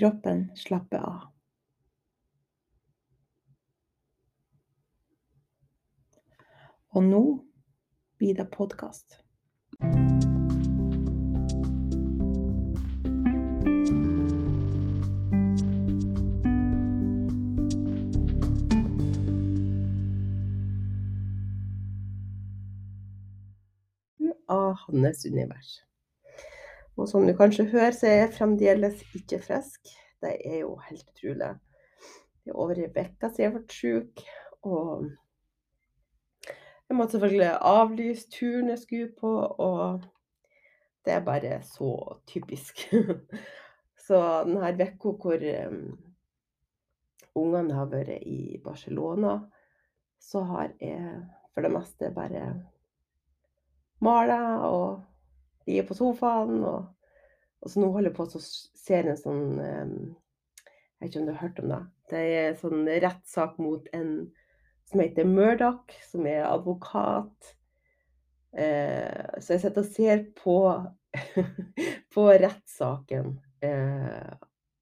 Kroppen slapper av. Og nå blir det podkast. Av hans univers. Og som du kanskje hører, så er jeg fremdeles ikke frisk. Det er jo helt utrolig. Det er over ei uke siden jeg ble syk, og jeg måtte selvfølgelig avlyse turen jeg skulle på, og det er bare så typisk. Så denne uka hvor ungene har vært i Barcelona, så har jeg for det meste bare mala og ligget på sofaen. Og, og så nå holder jeg på å se en sånn um, Jeg vet ikke om du har hørt om det? Det er en sånn rettssak mot en som heter Murdoch, som er advokat. Eh, så jeg sitter og ser på, på rettssaken. Eh,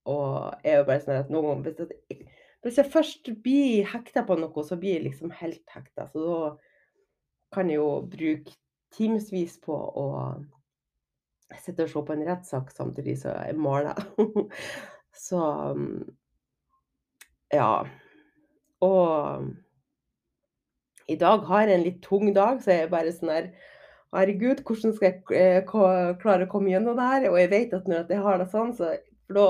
og er jo bare sånn at noen jeg, hvis jeg først blir hekta på noe, så blir jeg liksom helt hekta. Så da kan jeg jo bruke timevis på å sitte og ser på en rettssak samtidig som jeg maler. så ja. Og i dag har jeg en litt tung dag, så jeg er bare sånn her Herregud, hvordan skal jeg klare å komme gjennom det her? Og jeg vet at når jeg har det sånn, så da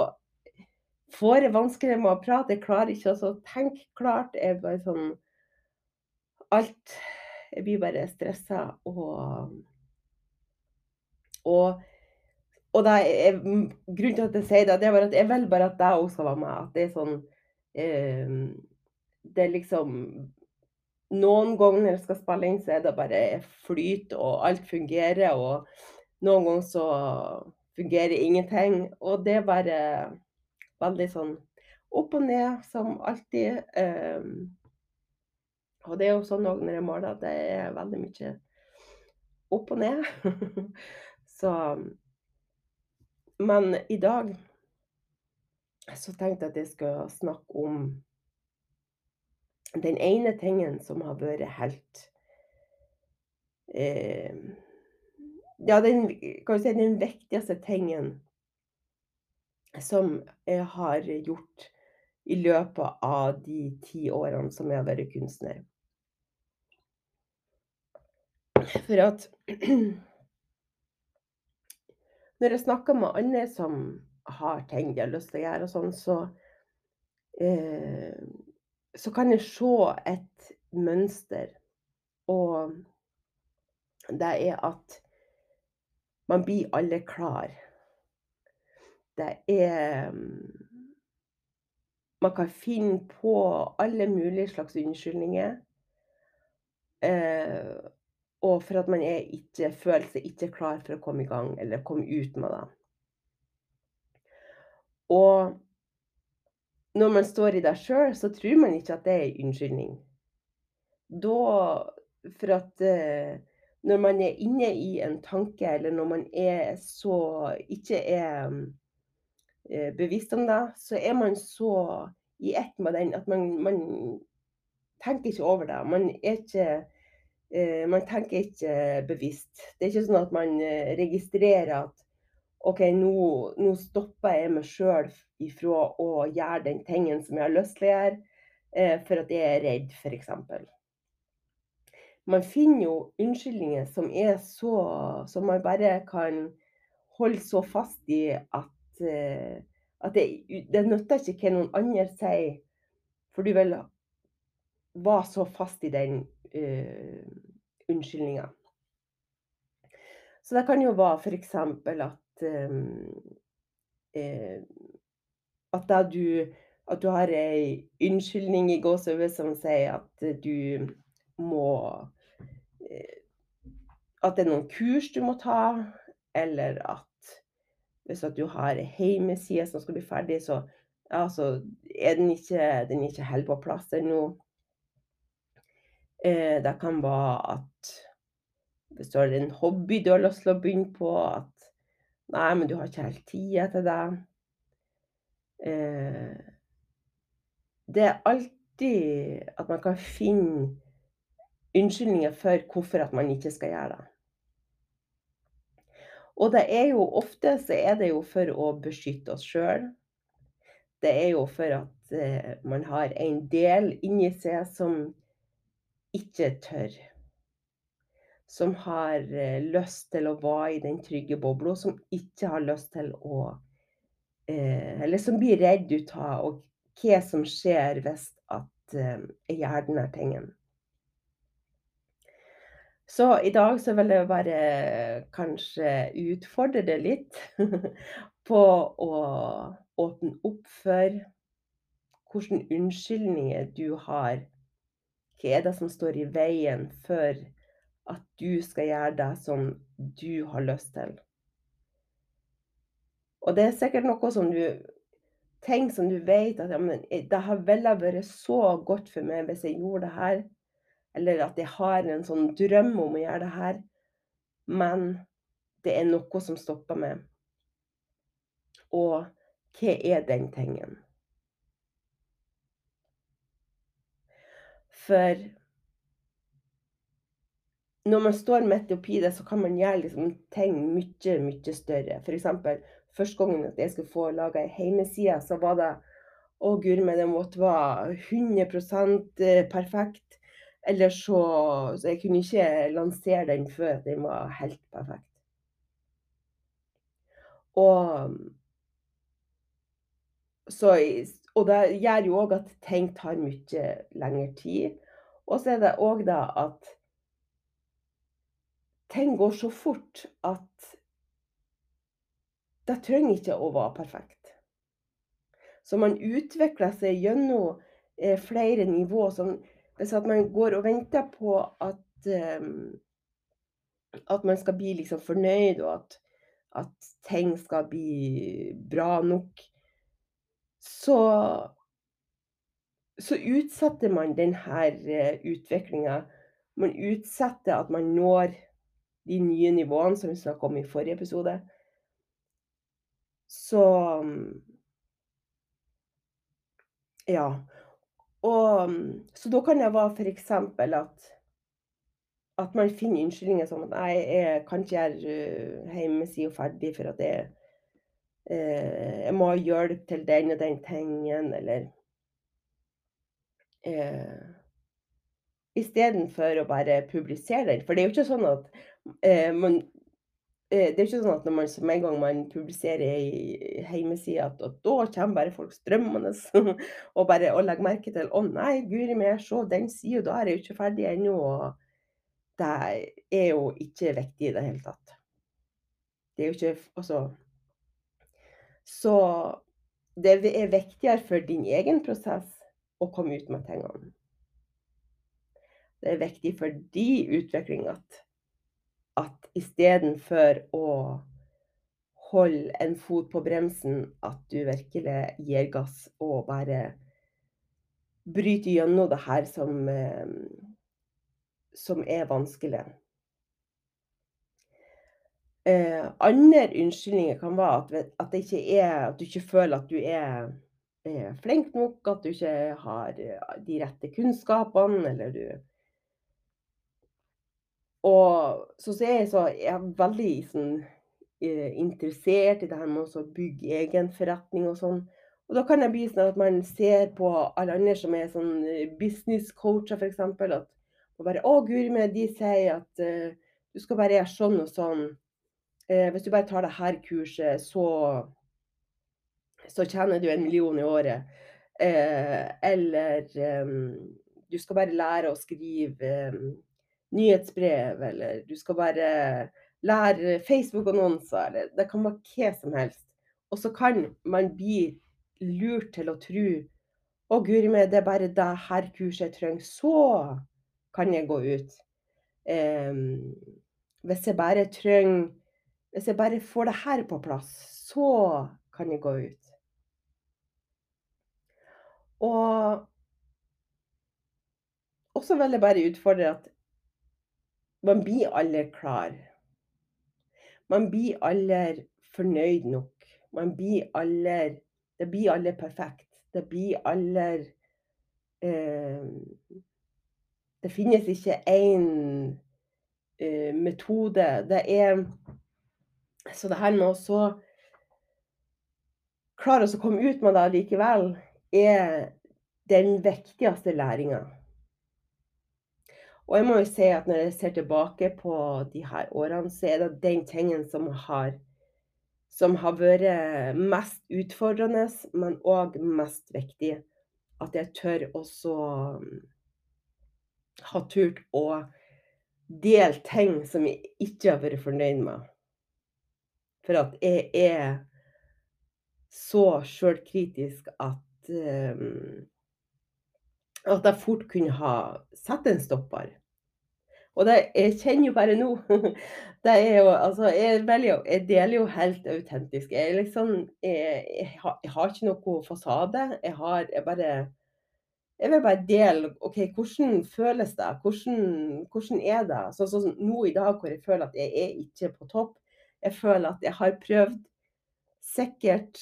får jeg vanskeligere med å prate. Jeg klarer ikke å tenke klart. Jeg er bare sånn Alt Jeg blir bare stressa og Og og det er, grunnen til at jeg sier det, det er at jeg vil bare at deg òg skal være med. At det er sånn eh, Det er liksom Noen ganger når jeg skal spille inn, så er det bare flyt, og alt fungerer. Og noen ganger så fungerer ingenting. Og det er bare veldig sånn opp og ned, som alltid. Um, og det er jo sånn òg når jeg måler, at det er veldig mye opp og ned. så Men i dag så tenkte jeg at jeg skulle snakke om den ene tingen som har vært helt eh, Ja, den, kan si, den viktigste tingen som jeg har gjort i løpet av de ti årene som jeg har vært kunstner. For at når jeg snakker med andre som har ting de har lyst til å gjøre og sånn, så eh, så kan jeg se et mønster. Og det er at man blir alle klar. Det er Man kan finne på alle mulige slags unnskyldninger. Eh, og for at man ikke føler seg ikke klar for å komme i gang, eller komme ut med det. Og når man står i det sjøl, så tror man ikke at det er en unnskyldning. Da For at eh, når man er inne i en tanke, eller når man er så ikke er eh, bevisst om det, så er man så i ett med den at man, man tenker ikke over det. Man er ikke Man tenker ikke bevisst. Det er ikke sånn at man eh, registrerer at OK, nå, nå stopper jeg meg sjøl ifra å gjøre den tingen som jeg har lyst til å gjøre, eh, for at jeg er redd, f.eks. Man finner jo unnskyldninger som er så Som man bare kan holde så fast i at, eh, at det, det nytter ikke hva noen andre sier, for du vil være så fast i den uh, unnskyldninga. Så det kan jo være f.eks. at um, uh, at da du at du har ei unnskyldning i gåseøyne som sier at du må uh, At det er noen kurs du må ta, eller at hvis at du har ei hjemmeside som skal bli ferdig, så ja, så er den ikke den er ikke helt på plass ennå. Eh, det kan være at hvis du har en hobby du har lyst til å begynne på, at nei, men du har ikke helt tida til det. Eh, det er alltid at man kan finne unnskyldninger for hvorfor at man ikke skal gjøre det. Og det er jo ofte så er det jo for å beskytte oss sjøl. Det er jo for at eh, man har en del inni seg som ikke tør. Som har eh, lyst til å være i den trygge bobla, som ikke har lyst til å eh, Eller som blir redd ut av hva som skjer hvis at eh, jeg gjør denne tingen. Så i dag så vil jeg bare kanskje utfordre deg litt på å åpne opp for hvilke unnskyldninger du har. Hva er det som står i veien for at du skal gjøre det som du har lyst til? Og det er sikkert noe som du Ting som du vet at ja, men, det ville vært så godt for meg hvis jeg gjorde det her. Eller at jeg har en sånn drøm om å gjøre det her, men det er noe som stopper meg. Og hva er den tingen? For når man står midt oppi det, så kan man gjøre liksom ting mye, mye større. F.eks. første gangen at jeg skulle få laga ei hjemmeside, så var det å guri meg, den måtte være 100% perfekt. Eller så Så jeg kunne ikke lansere den før den var helt perfekt. Og så og det gjør jo òg at ting tar mye lengre tid. Og så er det òg da at ting går så fort at det trenger ikke å være perfekt. Så man utvikler seg gjennom eh, flere. Som hvis man går og venter på at, um, at man skal bli liksom fornøyd, og at, at ting skal bli bra nok, så så utsetter man denne eh, utviklinga. Man utsetter at man når de nye nivåene som vi snakka om i forrige episode. Så Ja. Og, så da kan det være f.eks. at at man finner unnskyldninger som at «Nei, jeg kan ikke gjøre uh, hjemmesida ferdig for at jeg, eh, jeg må ha hjelp til den og den tingen, eller eh, Istedenfor å bare publisere den. For det er jo ikke sånn at eh, man eh, det er ikke sånn at når man, med en gang man publiserer ei hjemmeside, at, da kommer bare folk strømmende og bare og legger merke til 'Å nei, guri meg, se den sida, da er jeg jo ikke ferdig ennå.' Og det er jo ikke viktig i det hele tatt. Det er jo ikke Altså Så det er viktigere for din egen prosess å komme ut med tingene. Det er viktig for din utvikling at at istedenfor å holde en fot på bremsen, at du virkelig gir gass og bare bryter gjennom det her som, eh, som er vanskelig. Eh, andre unnskyldninger kan være at, at, er, at, du ikke føler at du er, eh, flink nok, at du ikke har de rette kunnskapene, eller du Og så, så er jeg, så, jeg er veldig sånn, eh, interessert i det her med å bygge egen forretning og sånn. Og da kan det bli sånn at man ser på alle andre som er sånn eh, business-coacher, f.eks. At bare 'Å, guri de sier at uh, du skal bare gjøre sånn og sånn'. Uh, hvis du bare tar det her kurset, så, så tjener du en million i året. Eh, eller um, du skal bare lære å skrive um, nyhetsbrev, eller du skal bare lære Facebook-annonser, eller det kan være hva som helst. Og så kan man bli lurt til å tro å guri meg, det er bare det her kurset jeg trenger, så kan jeg gå ut. Um, hvis jeg bare trenger Hvis jeg bare får det her på plass, så kan jeg gå ut. Og også vil jeg bare utfordre at man blir aldri klar. Man blir aldri fornøyd nok. Man blir aldri Det blir aldri perfekt. Det blir aldri eh, Det finnes ikke én eh, metode. Det er Så det her med å så klare å komme ut med det likevel, er den viktigste læringa. Og jeg må jo si at når jeg ser tilbake på de her årene, så er det den tingen som har, som har vært mest utfordrende, men òg mest viktig. At jeg tør også ha turt å dele ting som jeg ikke har vært fornøyd med. For at jeg er så sjølkritisk at um, at jeg fort kunne ha satt en stopper. Og det, jeg kjenner jo bare nå det er jo, altså, jeg, velger, jeg, deler jo helt autentisk. Jeg, liksom, jeg, jeg, har, jeg, har, ikke noe fasade. Jeg, har, bare vil bare dele OK, hvordan føles det? Hvordan, hvordan er det? Så, så, nå i dag hvor jeg føler at jeg er ikke på topp. Jeg føler at jeg har prøvd sikkert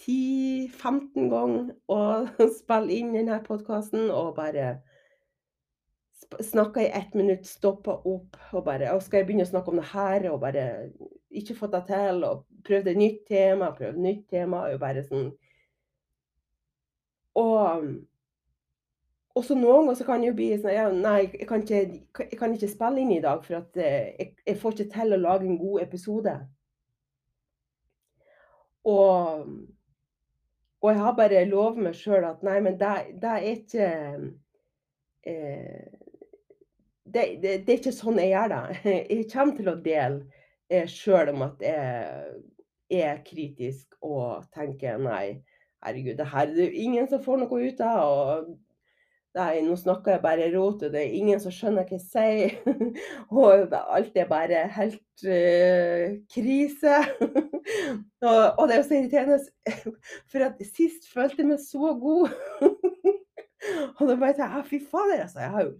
10-15 ganger å spille inn denne podkasten og bare snakka i ett minutt, stoppa opp og bare og Skal jeg begynne å snakke om det her? Og bare ikke fått det til. Og prøvde et nytt tema, prøvde nytt tema. Og bare sånn Og også noen ganger kan det bli sånn ja, Nei, jeg kan, ikke, jeg kan ikke spille inn i dag, for at eh, jeg, jeg får ikke til å lage en god episode. Og og jeg har bare lovet meg sjøl at nei, men det, det er ikke eh, det, det, det, er ikke sånn jeg gjør det. Jeg kommer til å dele eh, sjøl om at jeg er kritisk og tenker nei, herregud, det her det er ingen som får noe ut av. og Nei, nå snakker jeg bare rot, og det er ingen som skjønner hva jeg sier. og alt er bare helt uh, krise. og, og, det er jo så irriterende, for at sist følte jeg meg så god. og da bare tenkte jeg fy fader, altså. Jeg har jo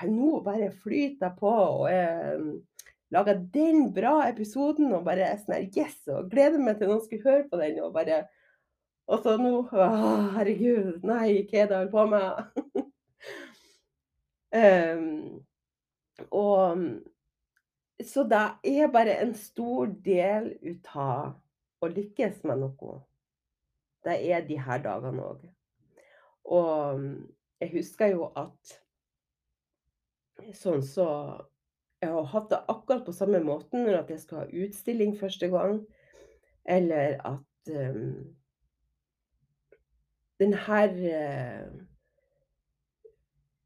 jeg nå bare flyter på og jeg um, den bra episoden og bare sånn her yes, og gleder meg til noen skulle høre på den. og bare og så nå Å, herregud, nei, hva er det jeg holder på med? Um, og Så det er bare en stor del ut av å lykkes med noe. Det er de her dagene òg. Og jeg husker jo at sånn så Jeg har hatt det akkurat på samme måten når jeg skal ha utstilling første gang, eller at um, den her eh,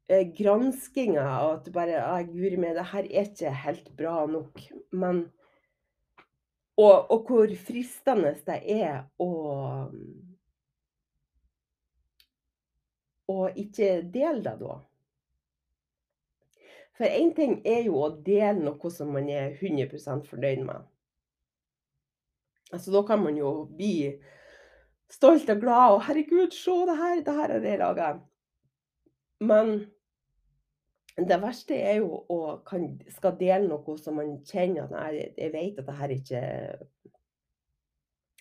eh granskinga og at bare ah, Guri meg, det her er ikke helt bra nok. Men og, og hvor fristende det er å Og ikke dele det da. For én ting er jo å dele noe som man er 100% fornøyd med. Altså, da kan man jo bli stolt og glad og 'Herregud, se det her, det her har jeg laga'. Men det verste er jo å kan skal dele noe som man kjenner at 'Nei, jeg vet at det her ikke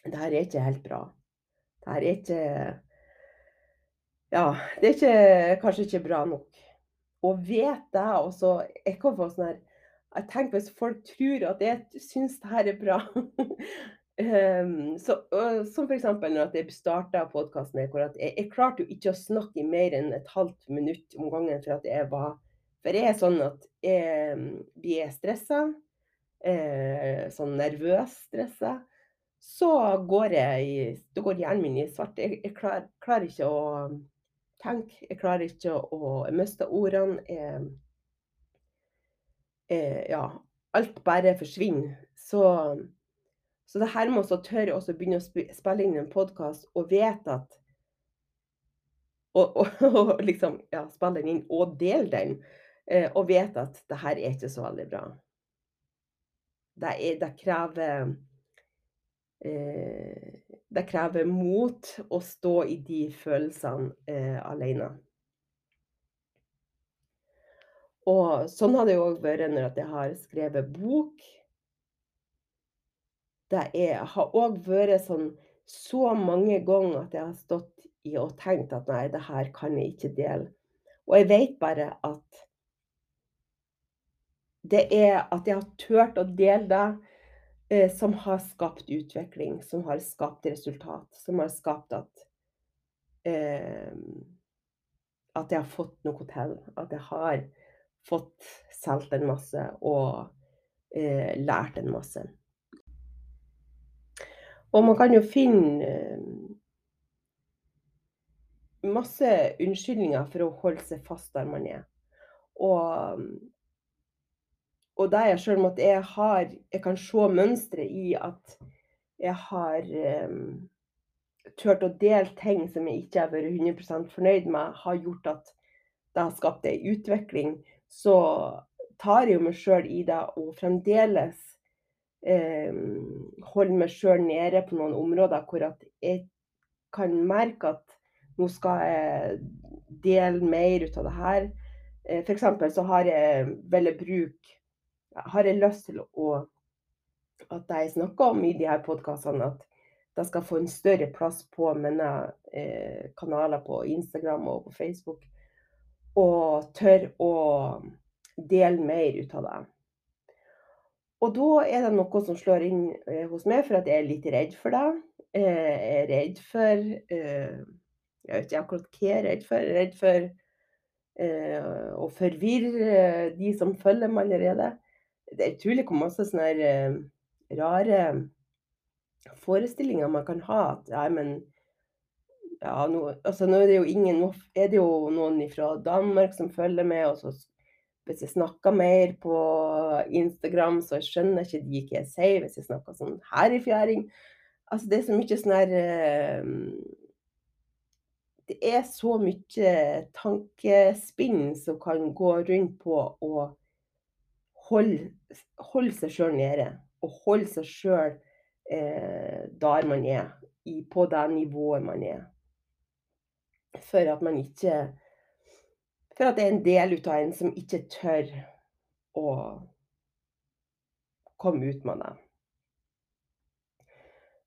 det her er ikke helt bra'. Det her er ikke Ja, det er ikke kanskje ikke bra nok. Og vet det, og så jeg kan få sånn her jeg tenker hvis folk tror at jeg syns det her er bra um, så, uh, Som f.eks. når jeg starta podkasten jeg, jeg klarte jo ikke å snakke i mer enn et halvt minutt om gangen for at jeg var For jeg er sånn at jeg blir stressa, eh, sånn nervøs stressa, så går jeg i Da går hjernen min i svart. Jeg, jeg klar, klarer ikke å tenke. Jeg klarer ikke å Jeg mister ordene. Jeg jeg, ja, alt bare forsvinner. Så, så det her med å tørre å begynne å spille inn en podkast og vite at og, og, og, liksom ja, spille den inn og dele den, eh, og vet at det her er ikke så veldig bra. Det, er, det krever eh, Det krever mot å stå i de følelsene eh, alene. Og sånn har det òg vært når jeg har skrevet bok. Det er, har òg vært sånn så mange ganger at jeg har stått i og tenkt at nei, det her kan jeg ikke dele. Og jeg vet bare at det er at jeg har turt å dele det eh, som har skapt utvikling, som har skapt resultat, som har skapt at eh, At jeg har fått noe til. At jeg har fått solgt en masse og eh, lært en masse. Og man kan jo finne eh, masse unnskyldninger for å holde seg fast der man er. Og, og det er sjøl at jeg har Jeg kan se mønsteret i at jeg har um, turt å dele ting som jeg ikke har vært 100% fornøyd med, har gjort at det har skapt ei utvikling så tar jeg jo meg sjøl i det og fremdeles um, holder meg sjøl nede på noen områder hvor at jeg kan merke at nå skal jeg dele mer ut av det her. Eh, F.eks. så har jeg veldig bruk Har jeg lyst til å at jeg snakker om i de her podkastene, at jeg skal få en større plass på mine eh, kanaler på Instagram og på Facebook og tør å dele mer ut av det. Og da er det noe som slår inn eh, hos meg, for at jeg er litt redd for det. Eh, jeg er redd for eh, Jeg vet ikke akkurat hva jeg er redd for. Jeg er redd for å forvirre de som følger meg allerede. Det er utrolig hvor masse sånne rare forestillinger man kan ha. At ja, men ja, nå, altså, nå er det jo ingen Nå er det jo noen fra Danmark som følger med, og så hvis jeg snakker mer på Instagram, så skjønner ikke de hva jeg sier hvis jeg snakker sånn her i fjæring. Altså, det er så mye sånn her eh, Det er så mye tankespinn som kan gå rundt på å holde, holde seg sjøl nede. Og holde seg sjøl eh, der man er, i, på det nivået man er for at man ikke For at det er en del ut av en som ikke tør å komme ut med det.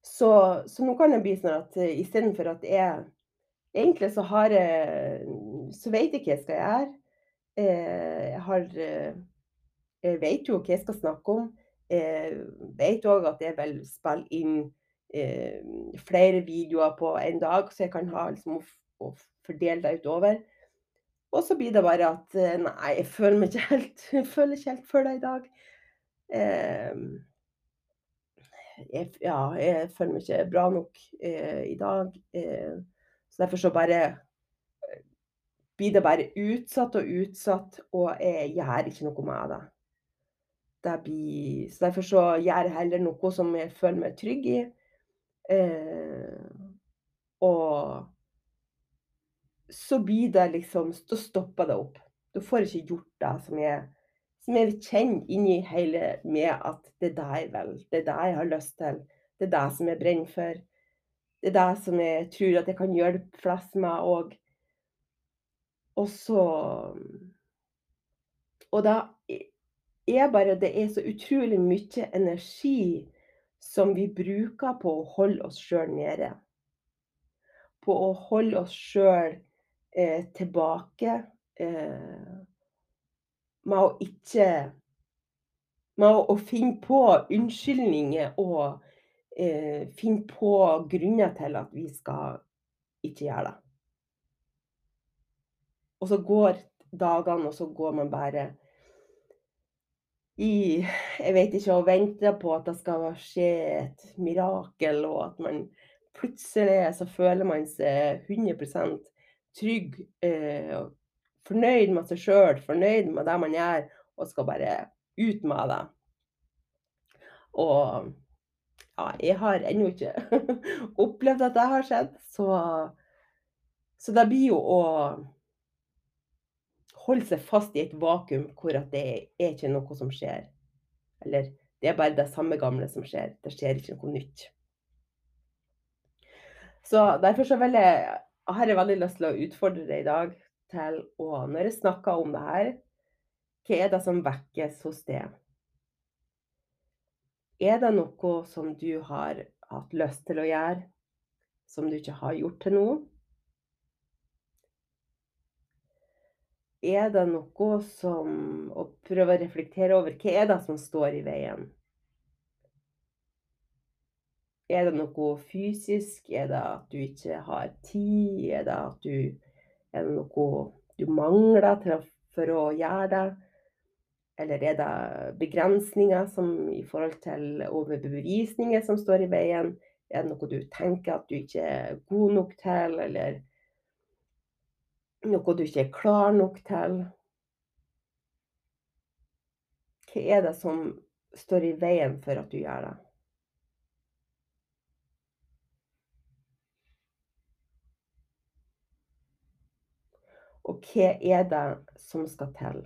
Så, så nå kan det bli sånn at uh, istedenfor at jeg Egentlig så har jeg Så vet jeg hva jeg skal gjøre. Eh, jeg har eh, vet jo hva jeg skal snakke om. Jeg vet òg at jeg vil spille inn flere videoer på en dag, så jeg kan ha liksom å, fordele det utover. Og så blir det bare at eh, nei, jeg føler meg ikke helt, jeg føler ikke helt for det i dag. Eh, jeg, ja, jeg føler meg ikke bra nok eh, i dag. Eh, så derfor så bare eh, blir det bare utsatt og utsatt, og jeg gjør ikke noe med det. Det blir, så derfor så gjør jeg heller noe som jeg føler meg trygg i. Eh, og så blir det liksom Da stopper det opp. Du får ikke gjort det som jeg, som jeg kjenner inni hele med at det er det jeg vil, det er det jeg har lyst til, det er det som jeg brenner for. Det er det som jeg tror at jeg kan hjelpe flest med òg. Og så Og da er bare Det er så utrolig mye energi som vi bruker på å holde oss sjøl nede. På å holde oss sjøl eh, tilbake. Eh, med å ikke Med å, å finne på unnskyldninger og eh, finne på grunner til at vi skal ikke gjøre det. Og så går dagene, og så går man bare i Jeg vet ikke, å vente på at det skal skje et mirakel, og at man plutselig så føler man seg 100 trygg, eh, fornøyd med seg sjøl, fornøyd med det man gjør, og skal bare ut med det. Og ja, jeg har ennå ikke opplevd at det har skjedd, så så det blir jo å holde seg fast i et vakuum hvor at det er ikke noe som skjer. Eller det er bare det samme gamle som skjer. Det skjer ikke noe nytt. Så derfor så vil jeg, har jeg veldig lyst til å utfordre deg i dag til å, når jeg snakker om det her, hva er det som vekkes hos deg? Er det noe som du har hatt lyst til å gjøre, som du ikke har gjort til nå? Er det noe som Å prøve å reflektere over hva er det som står i veien? Er det noe fysisk? Er det at du ikke har tid? Er det du Er det noe du mangler til, for å gjøre det? Eller er det begrensninger som, i forhold til overbevisninger som står i veien? Er det noe du tenker at du ikke er god nok til, eller noe du ikke er klar nok til? Hva er det som står i veien for at du gjør det? Og hva er det som skal til?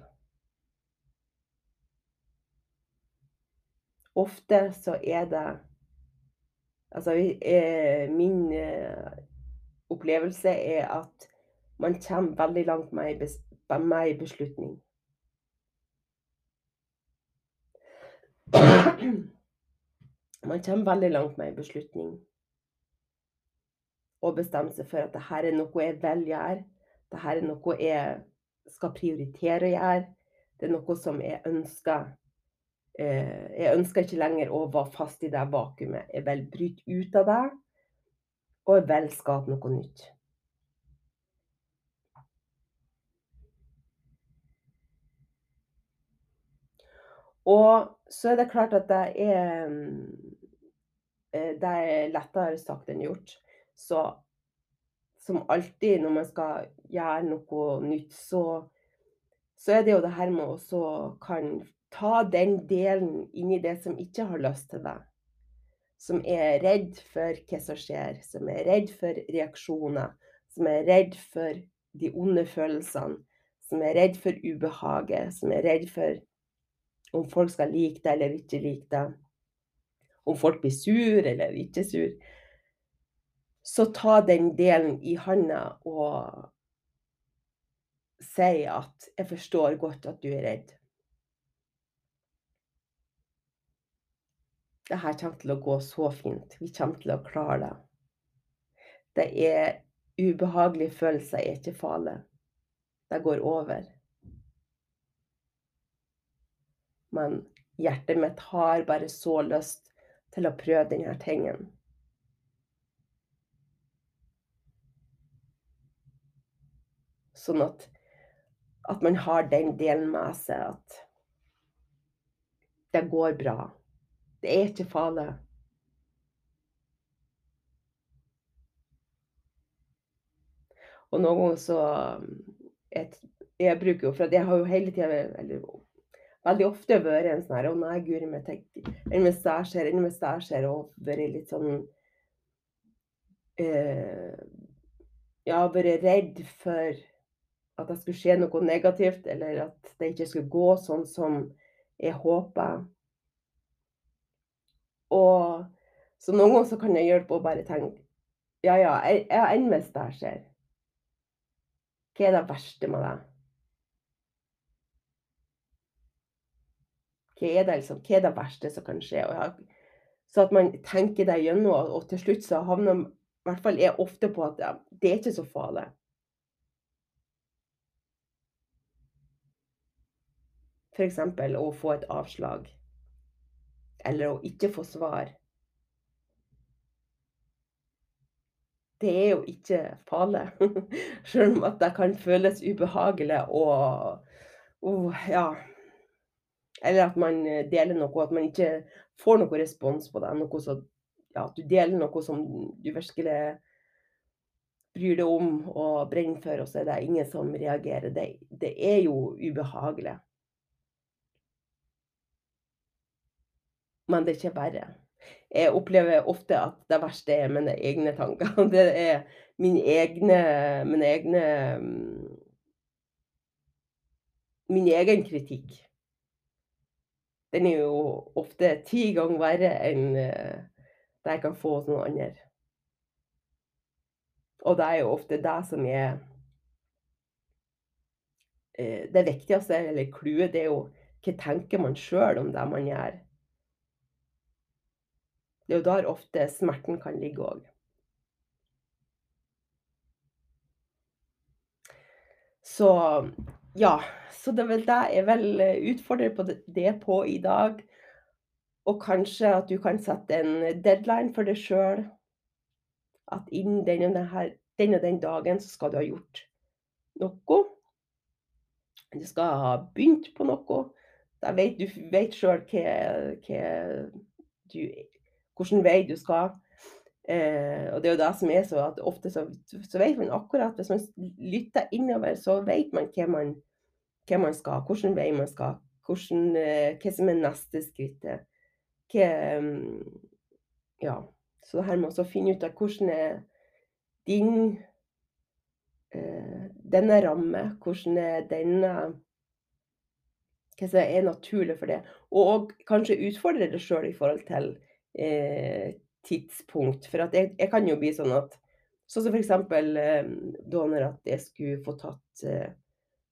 Ofte så er det Altså, eh, min eh, opplevelse er at man kommer veldig langt med ei beslutning. Man kommer veldig langt med ei beslutning. Og bestemmer seg for at det her er noe jeg vil gjøre. Det her er noe jeg skal prioritere å gjøre. Det er noe som jeg ønsker. Eh, jeg ønsker ikke lenger å være fast i det vakuumet. Jeg vil bryte ut av det, og jeg vil skape noe nytt. Og så er det klart at det er eh, Det er lettere sagt enn gjort. Så som alltid når man skal gjøre noe nytt, så så er det jo det her med å kan ta den delen inn i det som ikke har lyst til det. Som er redd for hva som skjer, som er redd for reaksjoner, som er redd for de onde følelsene, som er redd for ubehaget, som er redd for om folk skal like deg eller ikke like deg, Om folk blir sur eller ikke sur. Så ta den delen i handa og si at 'jeg forstår godt at du er redd'. Det her kommer til å gå så fint. Vi kommer til å klare det. Det er ubehagelige følelser er ikke farlig. Det går over. Men hjertet mitt har bare så lyst til å prøve denne tingen. Sånn at, at man har den delen med seg at det går bra. Det er ikke farlig. Og noen ganger så jeg, jeg bruker jo For jeg har jo hele tida veldig ofte vært en sånn her 'Å nei, guri meg, enn hvis det skjer, enn hvis det skjer', og vært litt sånn eh, Ja, vært redd for at det skulle skje noe negativt, eller at det ikke skulle gå sånn som jeg håper. Og så noen ganger så kan jeg hjelpe å bare tenke Ja, ja, jeg ja, enn hvis det skjer? Hva er det verste med det? Hva er det liksom, hva er det verste som kan skje? Og jeg, så at man tenker det gjennom, og, og til slutt så havner i hvert fall jeg ofte på at ja, det er ikke så farlig. F.eks. å få et avslag. Eller å ikke få svar. Det er jo ikke farlig. Selv om at det kan føles ubehagelig og oh, ja. Eller at man deler noe, at man ikke får noe respons på det. Noe så ja, at du deler noe som du virkelig bryr deg om og brenner for, og så er det ingen som reagerer. Det, det er jo ubehagelig. Men det er ikke verre. Jeg opplever ofte at det verste er mine egne tanker. Det er mine egne mine egne Min egen kritikk. Den er jo ofte ti ganger verre enn eh, det jeg kan få hos noen andre. Og det er jo ofte det som er eh, det viktigste, eller clouet, det er jo hva tenker man sjøl om det man gjør? Det er jo der ofte smerten kan ligge òg. Så ja. Så det er vel det jeg vil eh, utfordre på det på i dag. Og kanskje at du kan sette en deadline for deg sjøl. At innen den og, den dagen så skal du ha gjort noe. Du skal ha begynt på noe. Da vet du vet sjøl hvilken vei du skal. Eh, og det er jo det som er så at ofte så, så, vet man akkurat Hvis man lytter innover, så vet man hva man, hva man skal, hvilken vei man skal. Hvordan, eh, hva som er neste skrittet. Hva mm, Ja. Så det her med å finne ut av hvordan er din eh, denne ramme, hvordan er denne Hva som er naturlig for det. Og kanskje utfordre det sjøl i forhold til eh, tidspunkt. For jeg, jeg, kan jo bli sånn at Sånn som f.eks. Eh, da når at jeg skulle få tatt eh,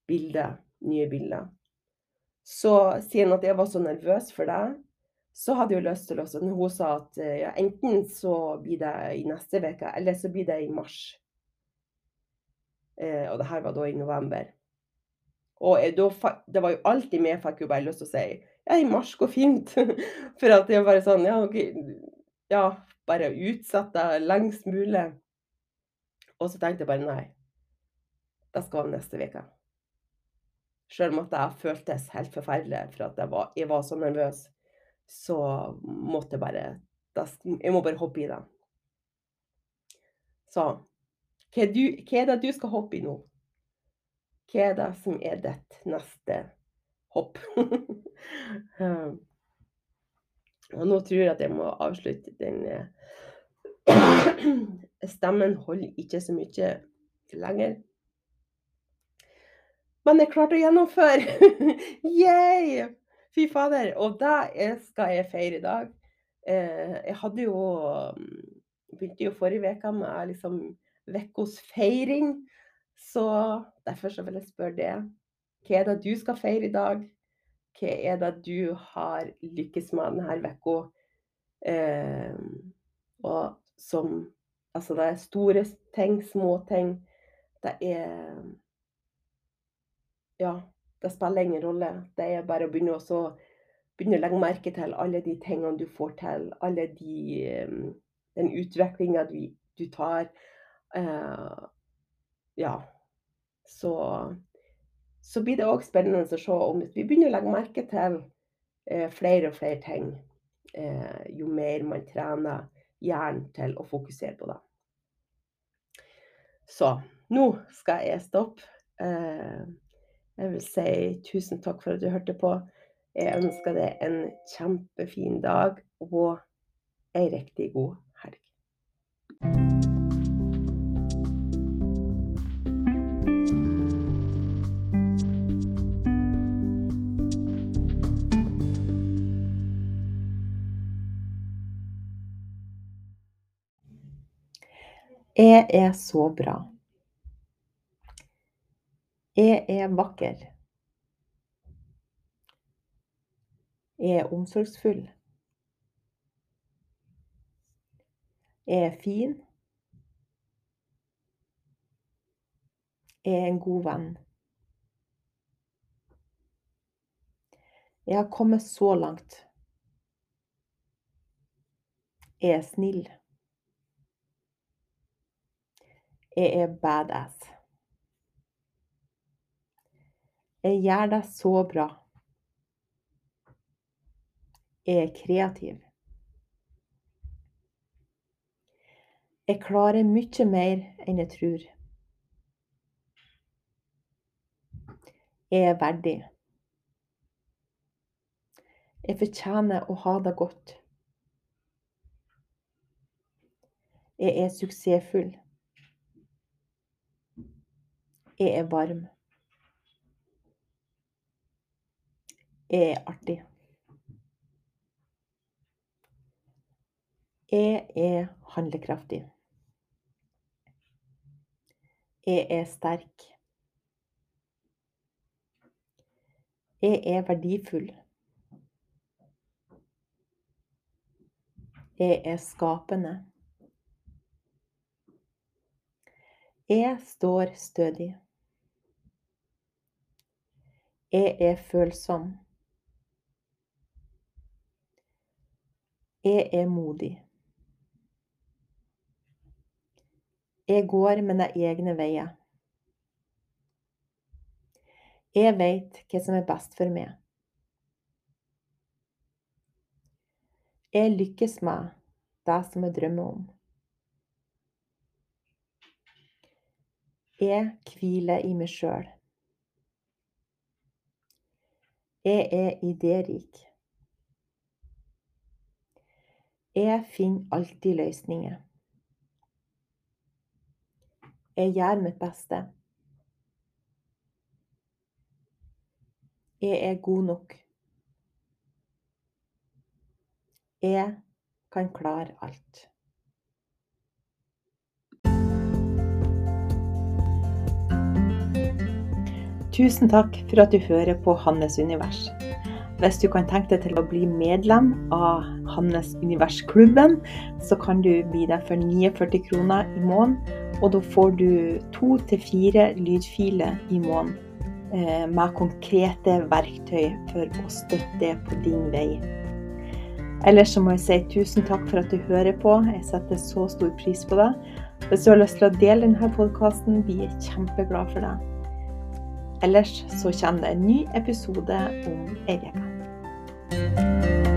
bilder, nye bilder. Så siden at jeg var så nervøs for det, så hadde jeg lyst til å Når hun sa at eh, ja, enten så blir det i neste uke, eller så blir det i mars. Eh, og det her var da i november. Og jeg, da, det var jo alltid med, fikk jo bare lyst til å si ja, i mars går fint. For at er bare sånn, ja, OK Ja, bare utsette det lengst mulig. Og så tenkte jeg bare nei, det skal være neste uke. Selv om at jeg føltes helt forferdelig for at jeg var, jeg var så nervøs, så måtte jeg bare Jeg må bare hoppe i det. Så hva, du, hva er det du skal hoppe i nå? Hva er det som er ditt neste hopp? Og nå tror jeg at jeg må avslutte den eh, Stemmen holder ikke så mye lenger. Men jeg klarte å gjennomføre! yeah! Fy fader. Og det skal jeg feire i dag. Eh, jeg hadde jo mm, Begynte jo forrige uke med liksom ukas feiring. Så derfor så vil jeg spørre det. Hva er det du skal feire i dag? Hva er det du har lykkes med denne uka? Eh, og som Altså, det er store ting, små ting. Det er Ja, det spiller ingen rolle. Det er bare å begynne å legge merke til alle de tingene du får til. Alle de Den utviklinga du, du, tar. Eh, ja. Så så blir det òg spennende å se om vi begynner å legge merke til eh, flere og flere ting. Eh, jo mer man trener hjernen til å fokusere på det. Så nå skal jeg stoppe. Eh, jeg vil si tusen takk for at du hørte på. Jeg ønsker deg en kjempefin dag og ei riktig god Jeg er så bra. Jeg er vakker. Jeg er omsorgsfull. Jeg er fin. Jeg er en god venn. Jeg har kommet så langt. Jeg er snill. Jeg er badass. Jeg gjør det så bra. Jeg er kreativ. Jeg klarer mye mer enn jeg tror. Jeg er verdig. Jeg fortjener å ha det godt. Jeg er suksessfull. Jeg er varm. Jeg er artig. Jeg er handlekraftig. Jeg er sterk. Jeg er verdifull. Jeg er skapende. Jeg står stødig. Jeg er følsom. Jeg er modig. Jeg går mine egne veier. Jeg vet hva som er best for meg. Jeg lykkes med det som jeg drømmer om. Jeg hviler i meg sjøl. Jeg er idérik. Jeg finner alltid løsninger. Jeg gjør mitt beste. Jeg er god nok. Jeg kan klare alt. Tusen takk for at du hører på Hannes univers. Hvis du kan tenke deg til å bli medlem av Hannes univers-klubben, så kan du bli der for 49 kroner i måneden. Og da får du to til fire lydfiler i måneden eh, med konkrete verktøy for å støtte på din vei. Ellers så må jeg si tusen takk for at du hører på. Jeg setter så stor pris på det. Hvis du har lyst til å dele denne podkasten, blir jeg kjempeglad for det. Ellers så kommer det en ny episode om ei uke.